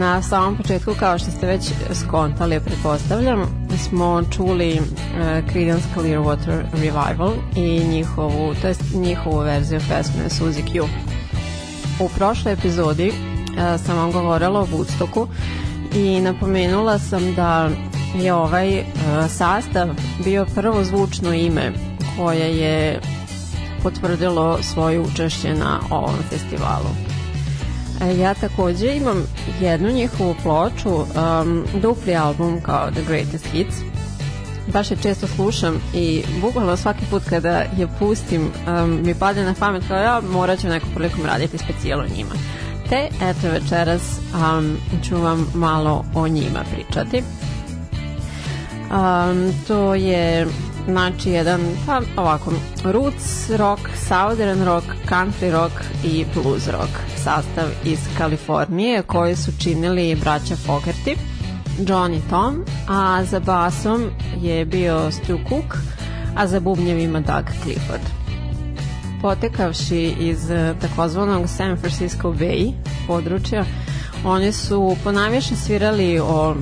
na samom početku, kao što ste već skontali, pretpostavljam, smo čuli uh, Creedence Clearwater Revival i njihovu, to jest njihovu verziju pesme Suzy Q. U prošloj epizodi uh, sam vam govorila o Woodstocku i napomenula sam da je ovaj uh, sastav bio prvo zvučno ime koje je potvrdilo svoje učešće na ovom festivalu. E, ja takođe imam jednu njihovu ploču, um, dupli album kao The Greatest Hits. Baš je često slušam i bukvalno svaki put kada je pustim um, mi padne na pamet kao ja morat ću nekom prilikom raditi specijalo njima. Te eto večeras um, ću vam malo o njima pričati. Um, to je znači jedan, pa ovako, roots rock, southern rock, country rock i blues rock sastav iz Kalifornije koji su činili braća Fogerty, John i Tom, a za basom je bio Stu Cook, a za bubnjevima Doug Clifford. Potekavši iz eh, takozvanog San Francisco Bay područja, oni su ponajviše svirali o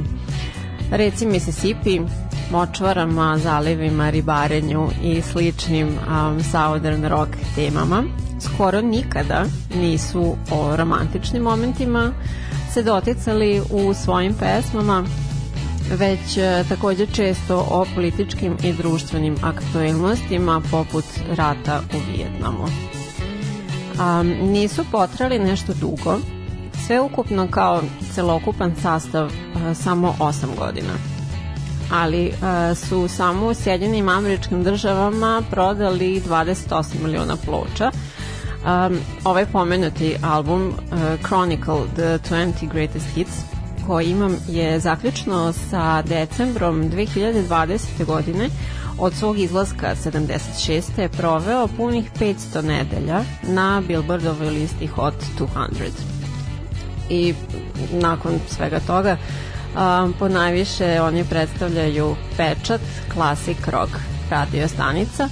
reci Mississippi, močvarama, zalivima, ribarenju i sličnim um, southern rock temama. Skoro nikada nisu o romantičnim momentima se doticali u svojim pesmama, već e, takođe često o političkim i društvenim aktuelnostima poput rata u Vijetnamu. Um, nisu potrali nešto dugo, sve ukupno kao celokupan sastav uh, samo 8 godina ali uh, su samo u Sjedinjenim američkim državama prodali 28 miliona ploča. Um, ovaj pomenuti album uh, Chronicle The 20 Greatest Hits koji imam je zaključno sa decembrom 2020. godine od svog izlaska 76. je proveo punih 500 nedelja na Billboardovoj listi Hot 200. I nakon svega toga Um, po najviše oni predstavljaju pečat, klasik rock radio stanica,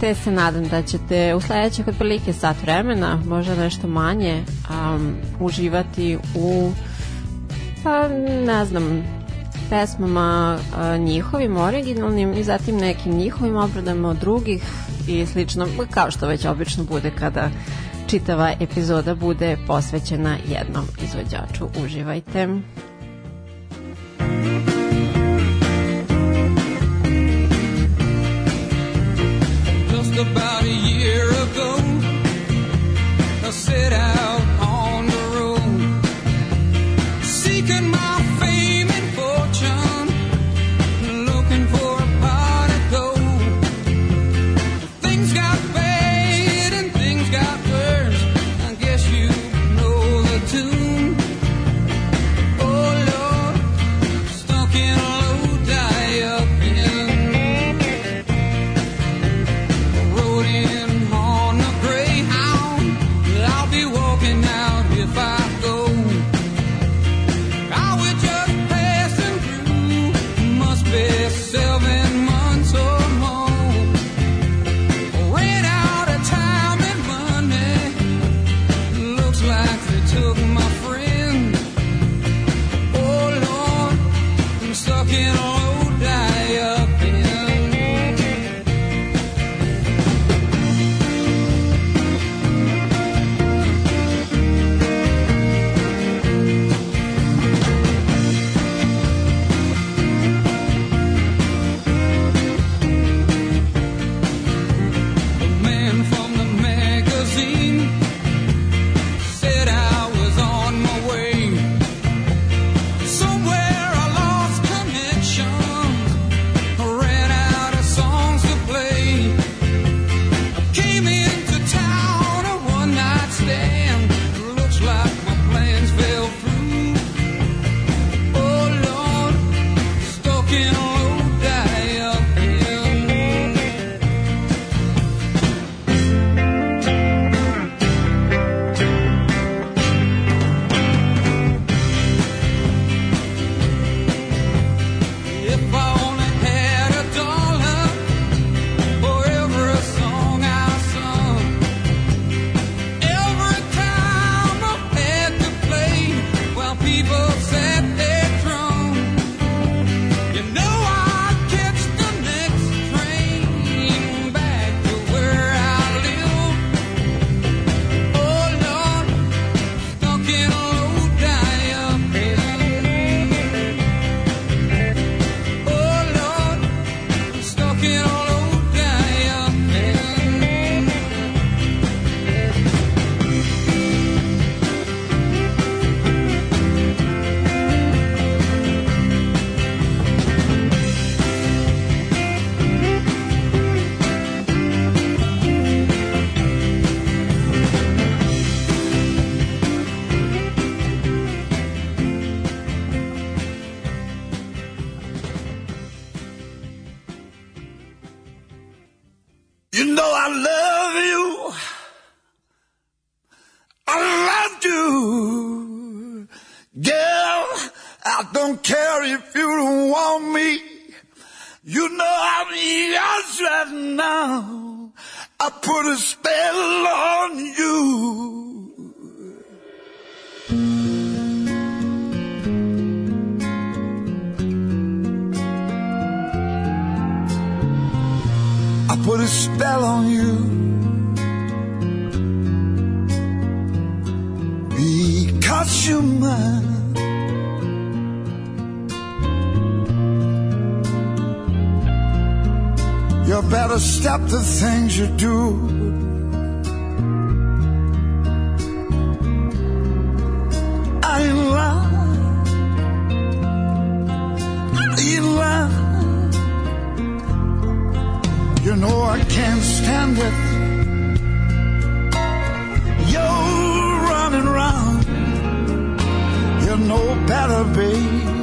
te se nadam da ćete u sledećih otprilike sat vremena, možda nešto manje, um, uživati u pa ne znam pesmama uh, njihovim originalnim i zatim nekim njihovim obradama od drugih i slično, kao što već obično bude kada čitava epizoda bude posvećena jednom izvođaču. Uživajte! About a year ago. I set out blind. You know I'm yours right now. I put a spell on you. I put a spell on you. Because you're mine. You better stop the things you do. I love, I love. You know I can't stand it. You're running around. You know better, babe.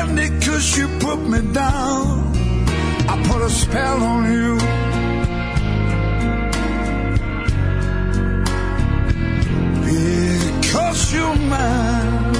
Cause you put me down. I put a spell on you. Because you're mine.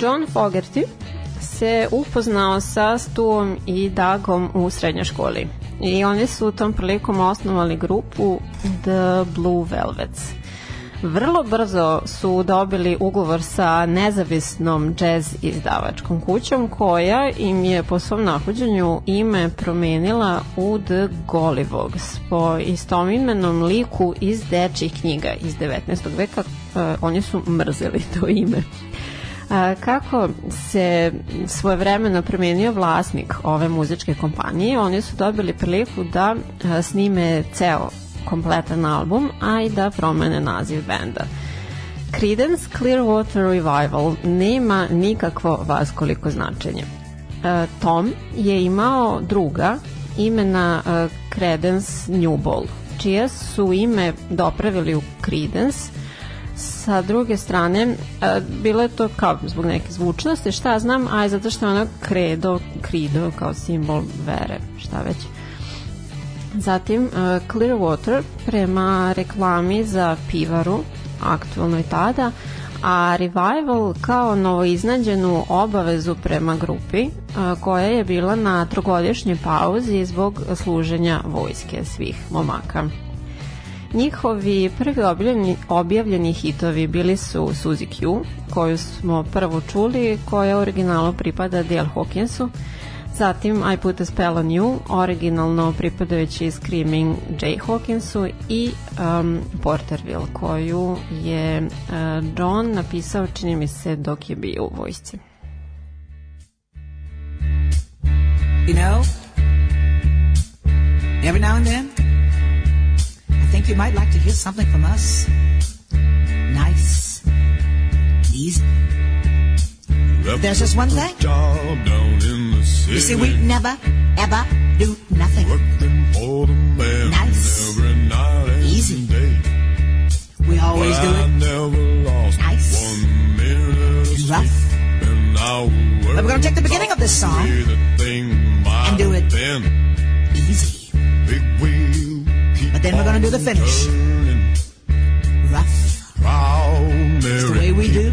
John Fogerty se upoznao sa Stuom i Dagom u srednjoj školi i oni su tom prilikom osnovali grupu The Blue Velvets. Vrlo brzo su dobili ugovor sa nezavisnom jazz izdavačkom kućom koja im je po svom nahođenju ime promenila u The Golliwogs po istomimenom liku iz dečjih knjiga iz 19. veka. Uh, oni su mrzeli to ime. Kako se svojevremeno promenio vlasnik ove muzičke kompanije, oni su dobili priliku da snime ceo kompletan album, a i da promene naziv benda. Creedence Clearwater Revival nema nikakvo vaskoliko značenje. Tom je imao druga imena Credence Newball, čije su ime dopravili u Creedence, sa druge strane, e, bilo je to kao zbog neke zvučnosti, šta znam, a i zato što je ono kredo, krido kao simbol vere, šta već. Zatim, uh, Clearwater prema reklami za pivaru, aktualnoj tada, a Revival kao novoiznađenu obavezu prema grupi uh, koja je bila na trogodišnjoj pauzi zbog služenja vojske svih momaka. Njihovi prvi objavljeni, objavljeni hitovi bili su Suzy Q, koju smo prvo čuli, koja originalu pripada Dale Hawkinsu, Zatim I Put a Spell on You, originalno pripadajući Screaming Jay Hawkinsu i um, Porterville, koju je uh, John napisao, čini mi se, dok je bio u vojsci. You know, think you might like to hear something from us. Nice, easy. There's just one thing. You see, we never, ever do nothing. Nice. Easy. We always do it. Nice. And rough. But we're going to take the beginning of this song and do it easy. Then we're going to do the finish. Rough. It's the way we do.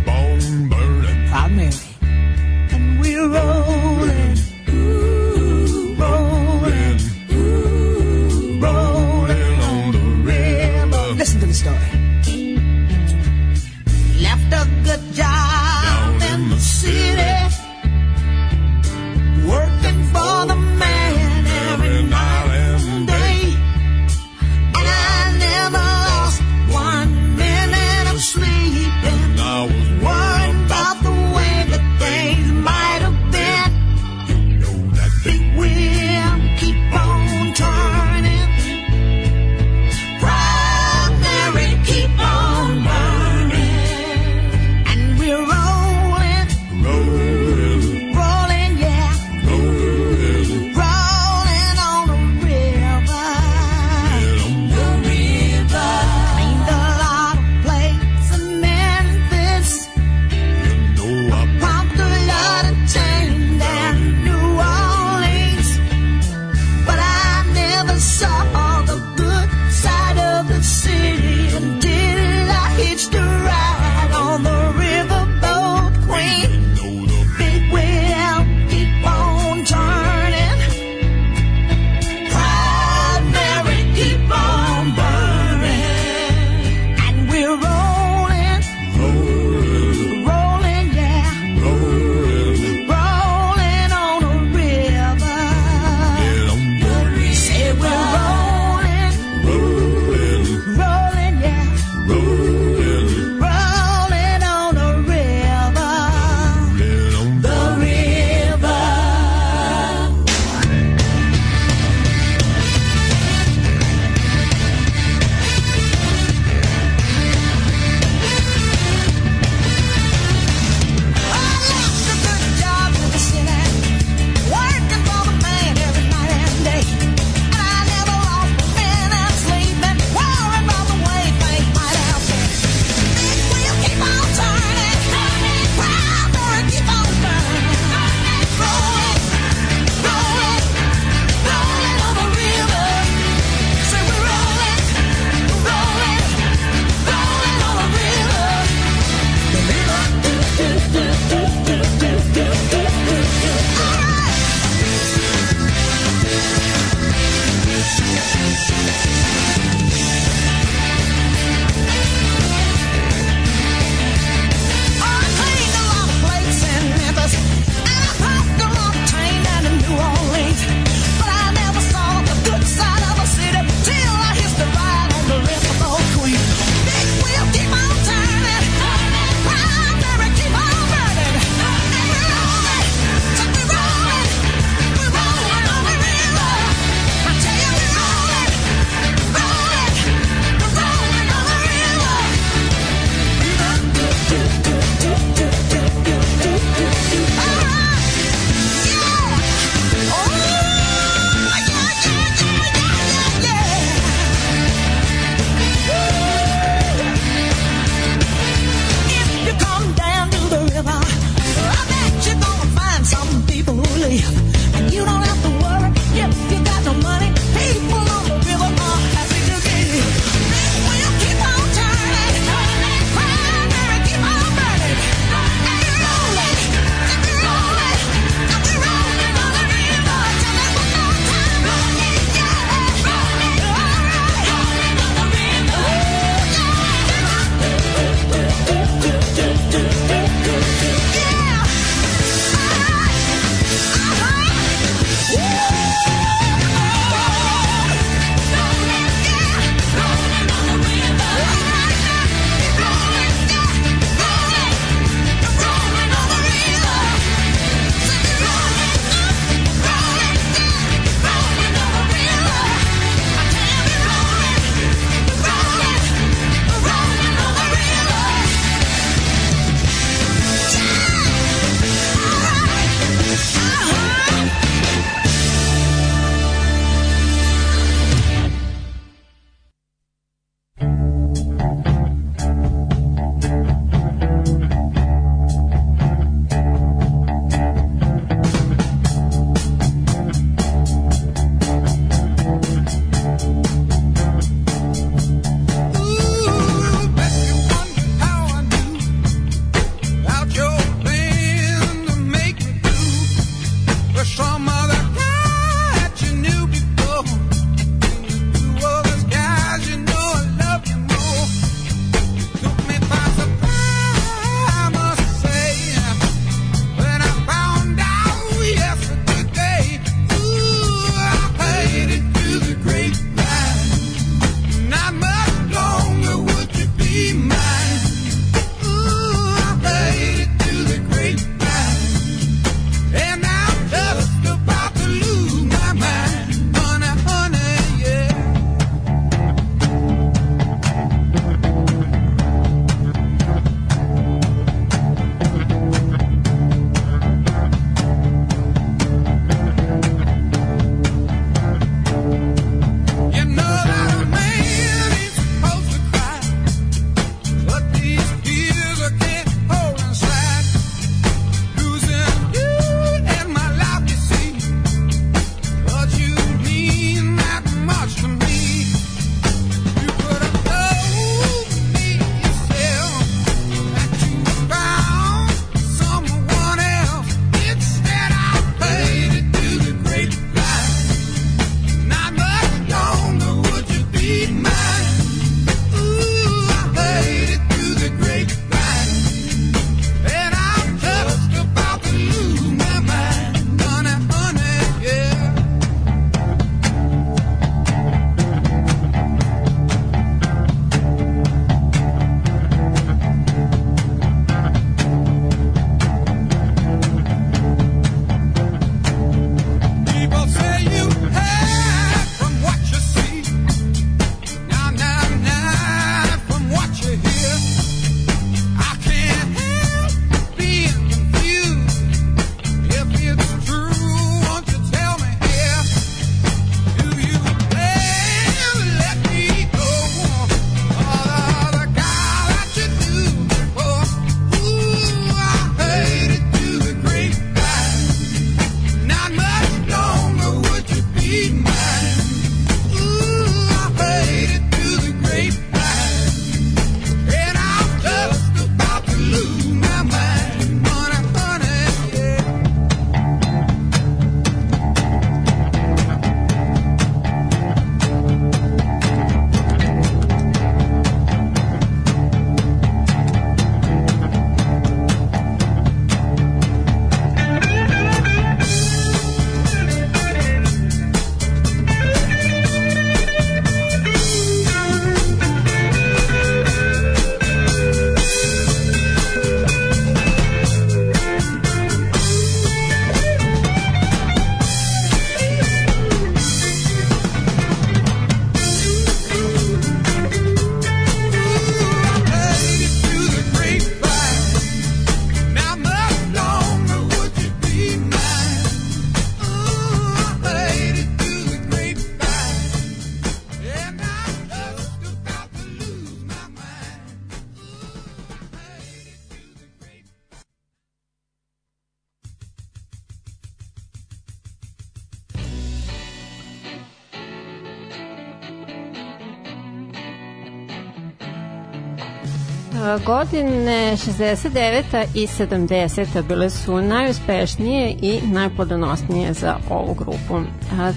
Godine 69. i 70. bile su najuspešnije i najplodonosnije za ovu grupu.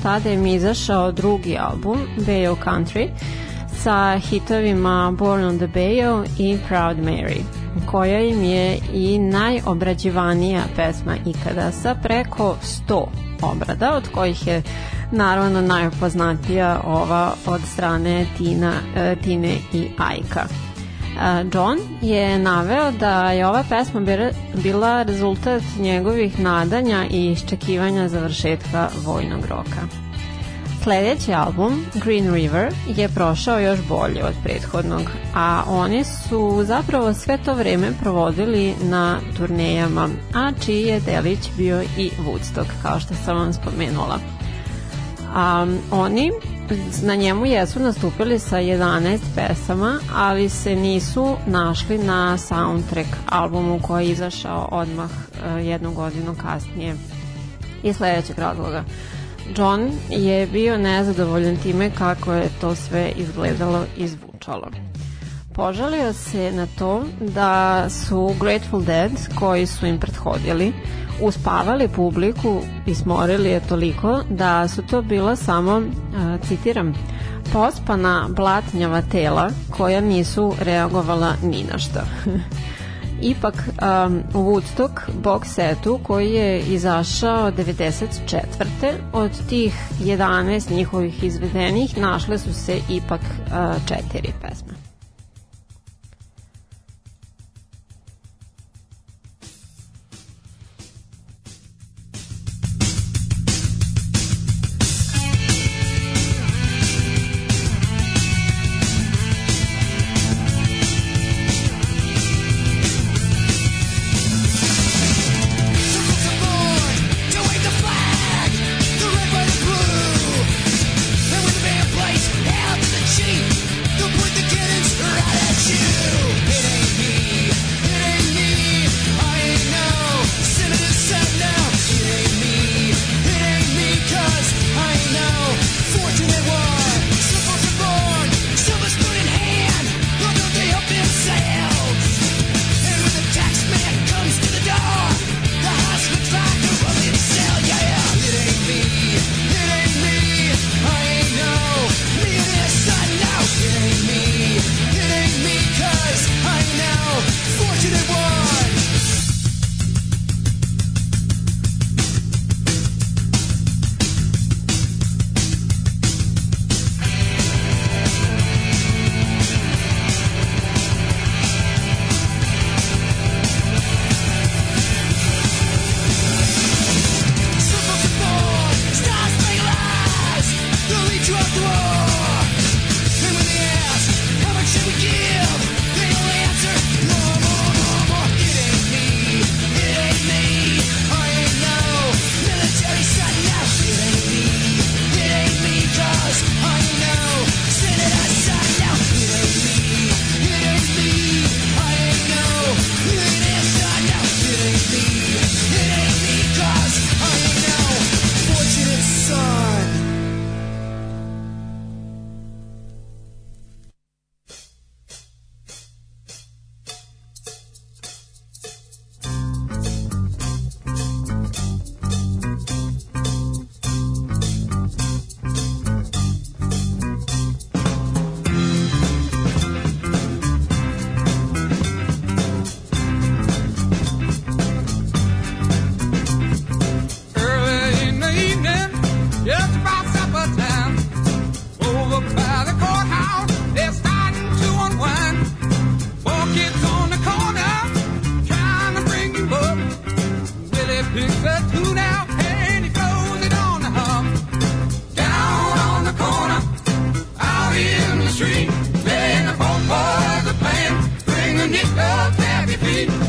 Tada im izašao drugi album, Bayou Country, sa hitovima Born on the Bayou i Proud Mary, koja im je i najobrađivanija pesma ikada sa preko 100 obrada, od kojih je naravno najpoznatija ova od strane Tina, e, Tine i Ajka. John je naveo da je ova pesma bila rezultat njegovih nadanja i iščekivanja završetka vojnog roka. Sledeći album, Green River, je prošao još bolje od prethodnog, a oni su zapravo sve to vreme provodili na turnejama, a čiji je delić bio i Woodstock, kao što sam vam spomenula. A, oni na njemu jesu nastupili sa 11 pesama, ali se nisu našli na soundtrack albumu koji je izašao odmah uh, jednu godinu kasnije iz sledećeg razloga. John je bio nezadovoljan time kako je to sve izgledalo i zvučalo. Požalio se na to da su Grateful Dead, koji su im prethodili, uspavali publiku i smorili je toliko da su to bila samo, citiram, pospana blatnjava tela koja nisu reagovala ni na šta. Ipak um, u Woodstock box setu koji je izašao 94. od tih 11 njihovih izvedenih našle su se ipak uh, četiri pesme. love happy feet.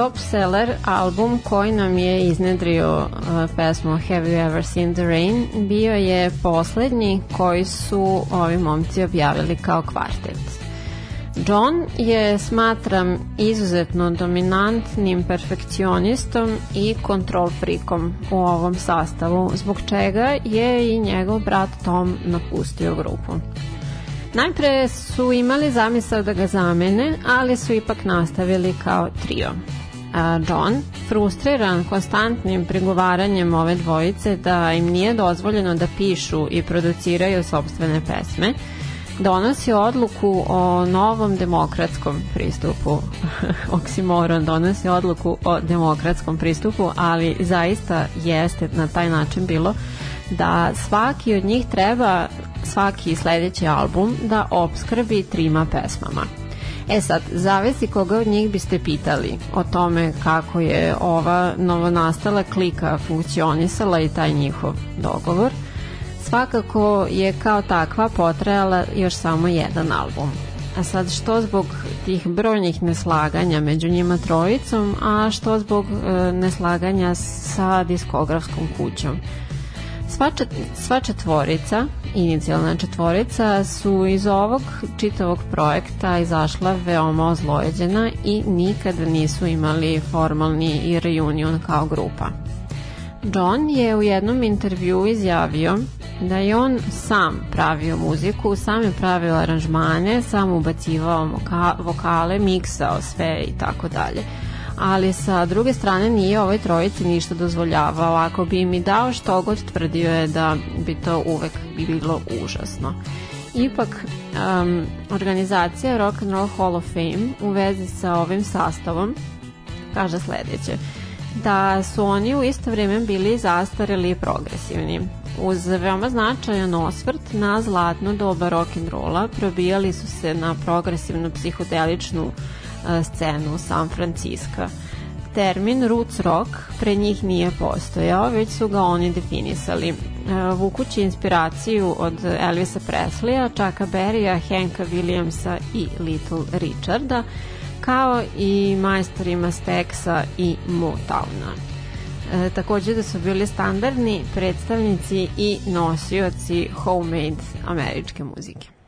Top seller album koji nam je iznedrio uh, pesmu Have You Ever Seen the Rain bio je poslednji koji su ovi momci objavili kao kvartet. John je, smatram, izuzetno dominantnim perfekcionistom i kontrol frikom u ovom sastavu, zbog čega je i njegov brat Tom napustio grupu. Najpre su imali zamisao da ga zamene, ali su ipak nastavili kao trio. John, frustriran konstantnim prigovaranjem ove dvojice da im nije dozvoljeno da pišu i produciraju sobstvene pesme, donosi odluku o novom demokratskom pristupu. Oksimoron donosi odluku o demokratskom pristupu, ali zaista jeste na taj način bilo da svaki od njih treba svaki sledeći album da obskrbi trima pesmama. E sad, zavisi koga od njih biste pitali o tome kako je ova novonastala klika funkcionisala i taj njihov dogovor, svakako je kao takva potrajala još samo jedan album. A sad što zbog tih brojnih neslaganja među njima trojicom, a što zbog e, neslaganja sa diskografskom kućom. Sva, čet, sva četvorica, inicijalna četvorica, su iz ovog čitavog projekta izašla veoma ozlojeđena i nikada nisu imali formalni reunion kao grupa. John je u jednom intervju izjavio da je on sam pravio muziku, sam je pravio aranžmane, sam ubacivao vokale, miksao sve i tako dalje ali sa druge strane nije ovoj trojici ništa dozvoljavao. Ako bi mi dao što god tvrdio je da bi to uvek bi bilo užasno. Ipak, um, organizacija Rock and Roll Hall of Fame u vezi sa ovim sastavom kaže sledeće da su oni u isto vreme bili zastareli i progresivni. Uz veoma značajan osvrt na zlatno doba rock'n'rolla probijali su se na progresivnu psihodeličnu scenu San Francisco. Termin roots rock pre njih nije postojao, već su ga oni definisali. Vukući inspiraciju od Elvisa Presleya, Chucka Berrya, Hanka Williamsa i Little Richarda, kao i majstorima Staxa i Motowna. E, takođe da su bili standardni predstavnici i nosioci homemade američke muzike.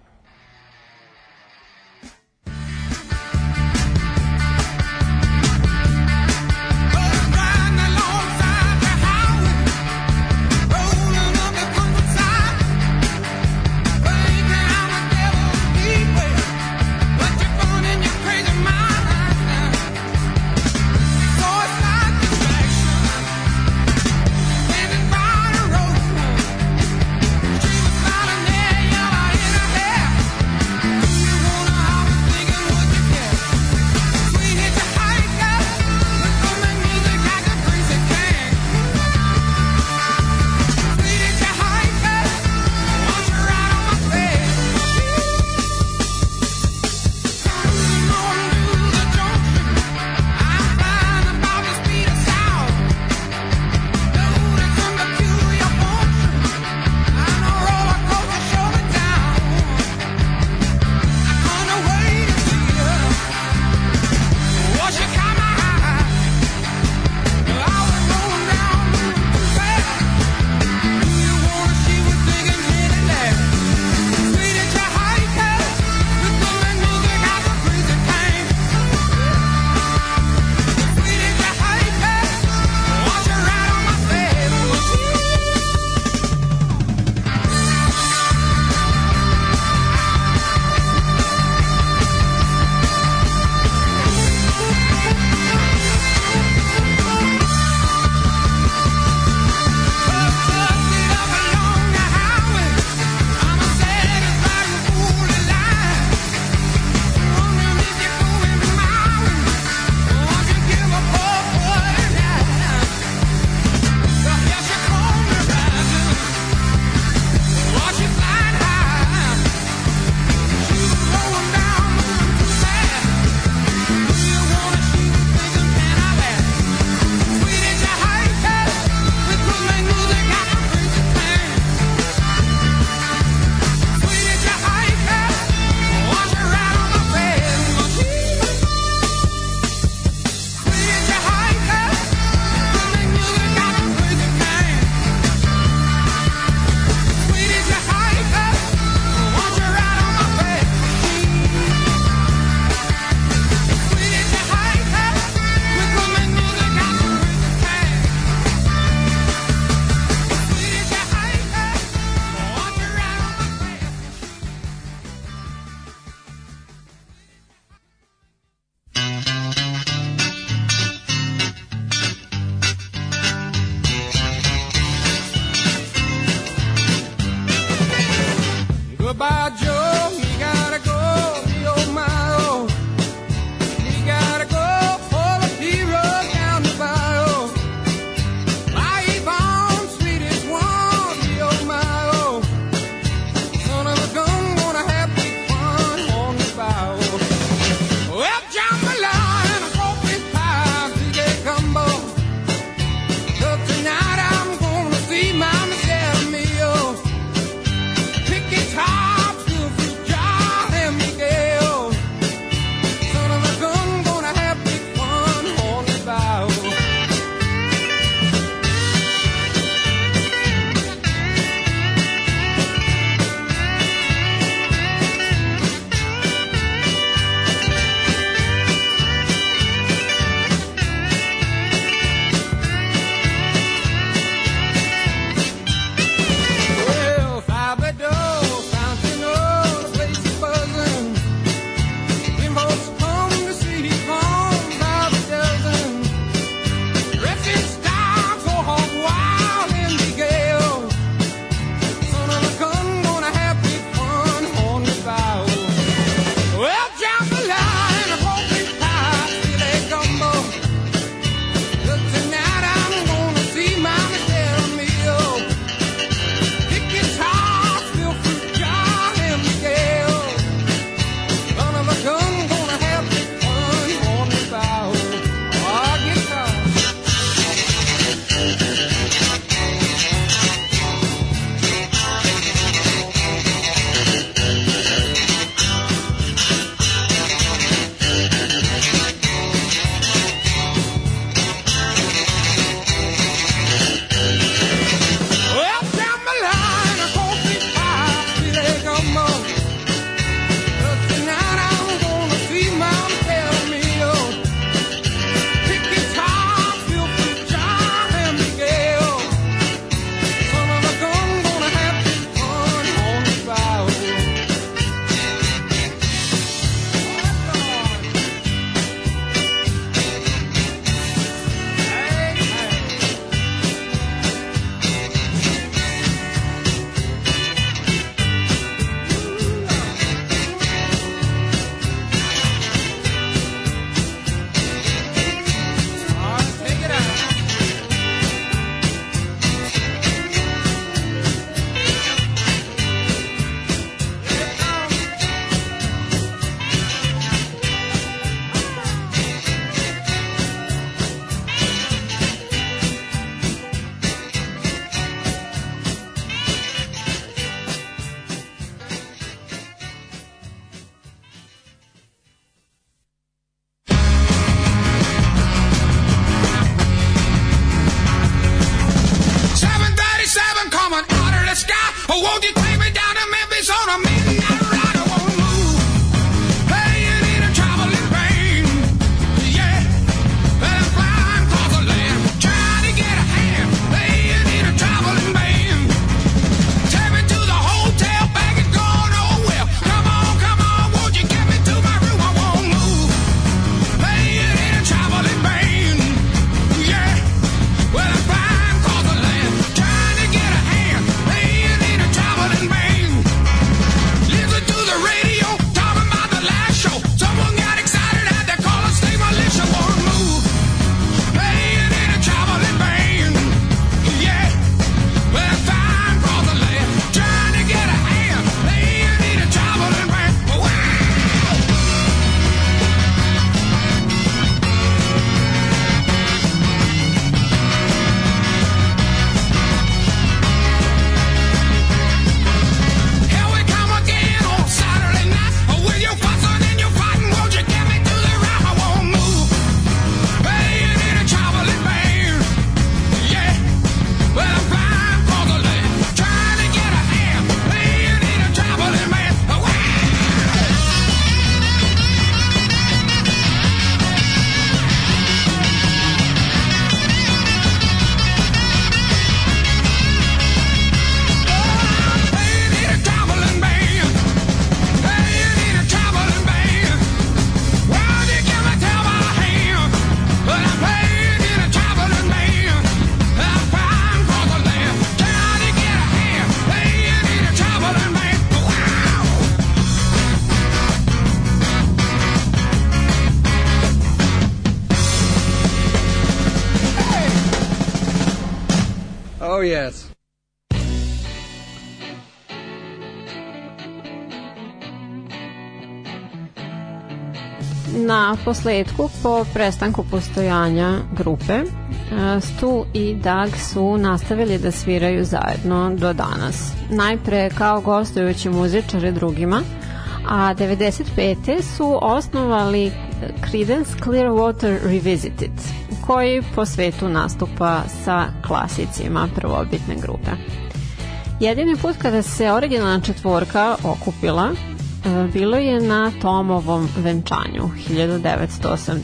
Posledku, po prestanku postojanja grupe, e, Stu i Doug su nastavili da sviraju zajedno do danas. Najpre kao gostujući muzičari drugima, a 95. su osnovali Creedence Clearwater Revisited, koji po svetu nastupa sa klasicima prvobitne grupe. Jedini put kada se originalna četvorka okupila bilo je na Tomovom venčanju 1980.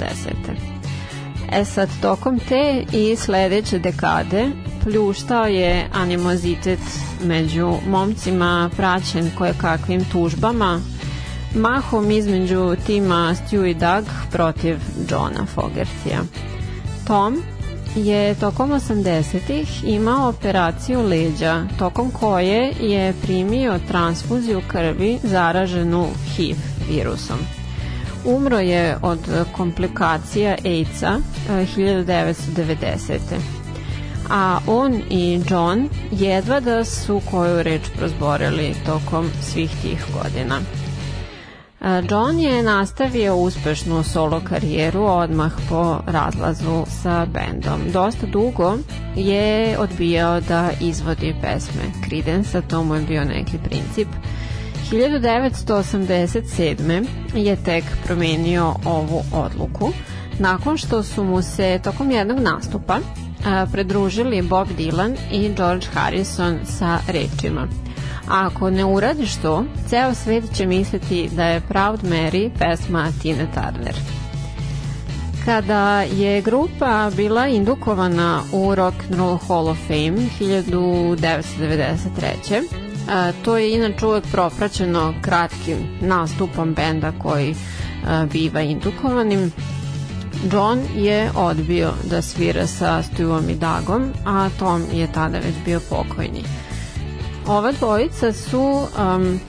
E sad, tokom te i sledeće dekade pljuštao je animozitet među momcima praćen koje kakvim tužbama, mahom između tima Stu i Doug protiv Johna Fogertija. Tom je tokom 80-ih imao operaciju leđa, tokom koje je primio transfuziju krvi zaraženu HIV virusom. Umro je od komplikacija AIDS-a 1990. Eh, A on i John jedva da su koju reč prozborili tokom svih tih godina. John je nastavio uspešnu solo karijeru odmah po razlazu sa bendom. Dosta dugo je odbijao da izvodi pesme Creedence, to mu je bio neki princip. 1987. je tek promenio ovu odluku nakon što su mu se tokom jednog nastupa predružili Bob Dylan i George Harrison sa rečima – ako ne uradiš to, ceo svet će misliti da je Proud Mary pesma Tina Turner. Kada je grupa bila indukovana u Rock and Roll Hall of Fame 1993. A, to je inače uvek propraćeno kratkim nastupom benda koji biva indukovanim. John je odbio da svira sa Stuom i Dagom, a Tom je tada već bio pokojni. Ova dvojica su um,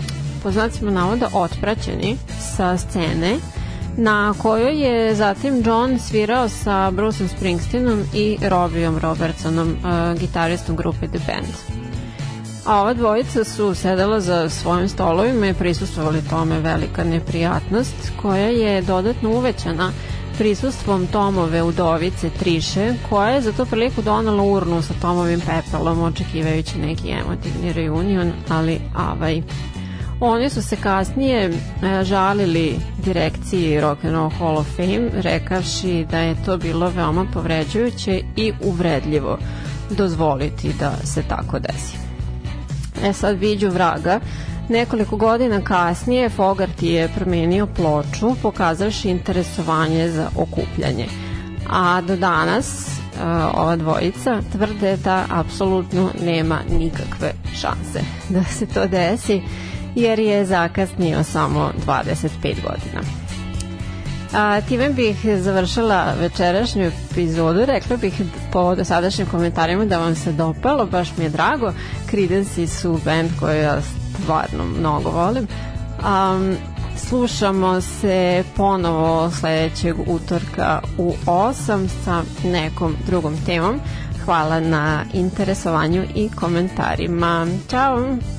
po znacima navoda otpraćeni sa scene na kojoj je zatim John svirao sa Bruceom Springsteenom i Robijom Robertsonom, uh, gitaristom grupe The Band. A ova dvojica su sedela za svojim stolovima i prisustovali tome velika neprijatnost koja je dodatno uvećana prisustvom Tomove udovice Triše, koja je za to priliku donala urnu sa Tomovim pepelom, očekivajući neki emotivni reunion, ali avaj. Oni su se kasnije e, žalili direkciji Rock and Roll Hall of Fame, rekavši da je to bilo veoma povređujuće i uvredljivo dozvoliti da se tako desi. E sad viđu vraga, Nekoliko godina kasnije Fogarty je promenio ploču pokazavši interesovanje za okupljanje. A do danas uh, ova dvojica tvrde da apsolutno nema nikakve šanse da se to desi jer je zakasnio samo 25 godina. A, time bih završila večerašnju epizodu. Rekla bih po dosadašnjim komentarima da vam se dopalo, baš mi je drago. Creedence su band koji ja stvarno mnogo volim. Um, slušamo se ponovo sledećeg utorka u 8 sa nekom drugom temom. Hvala na interesovanju i komentarima. Ćao!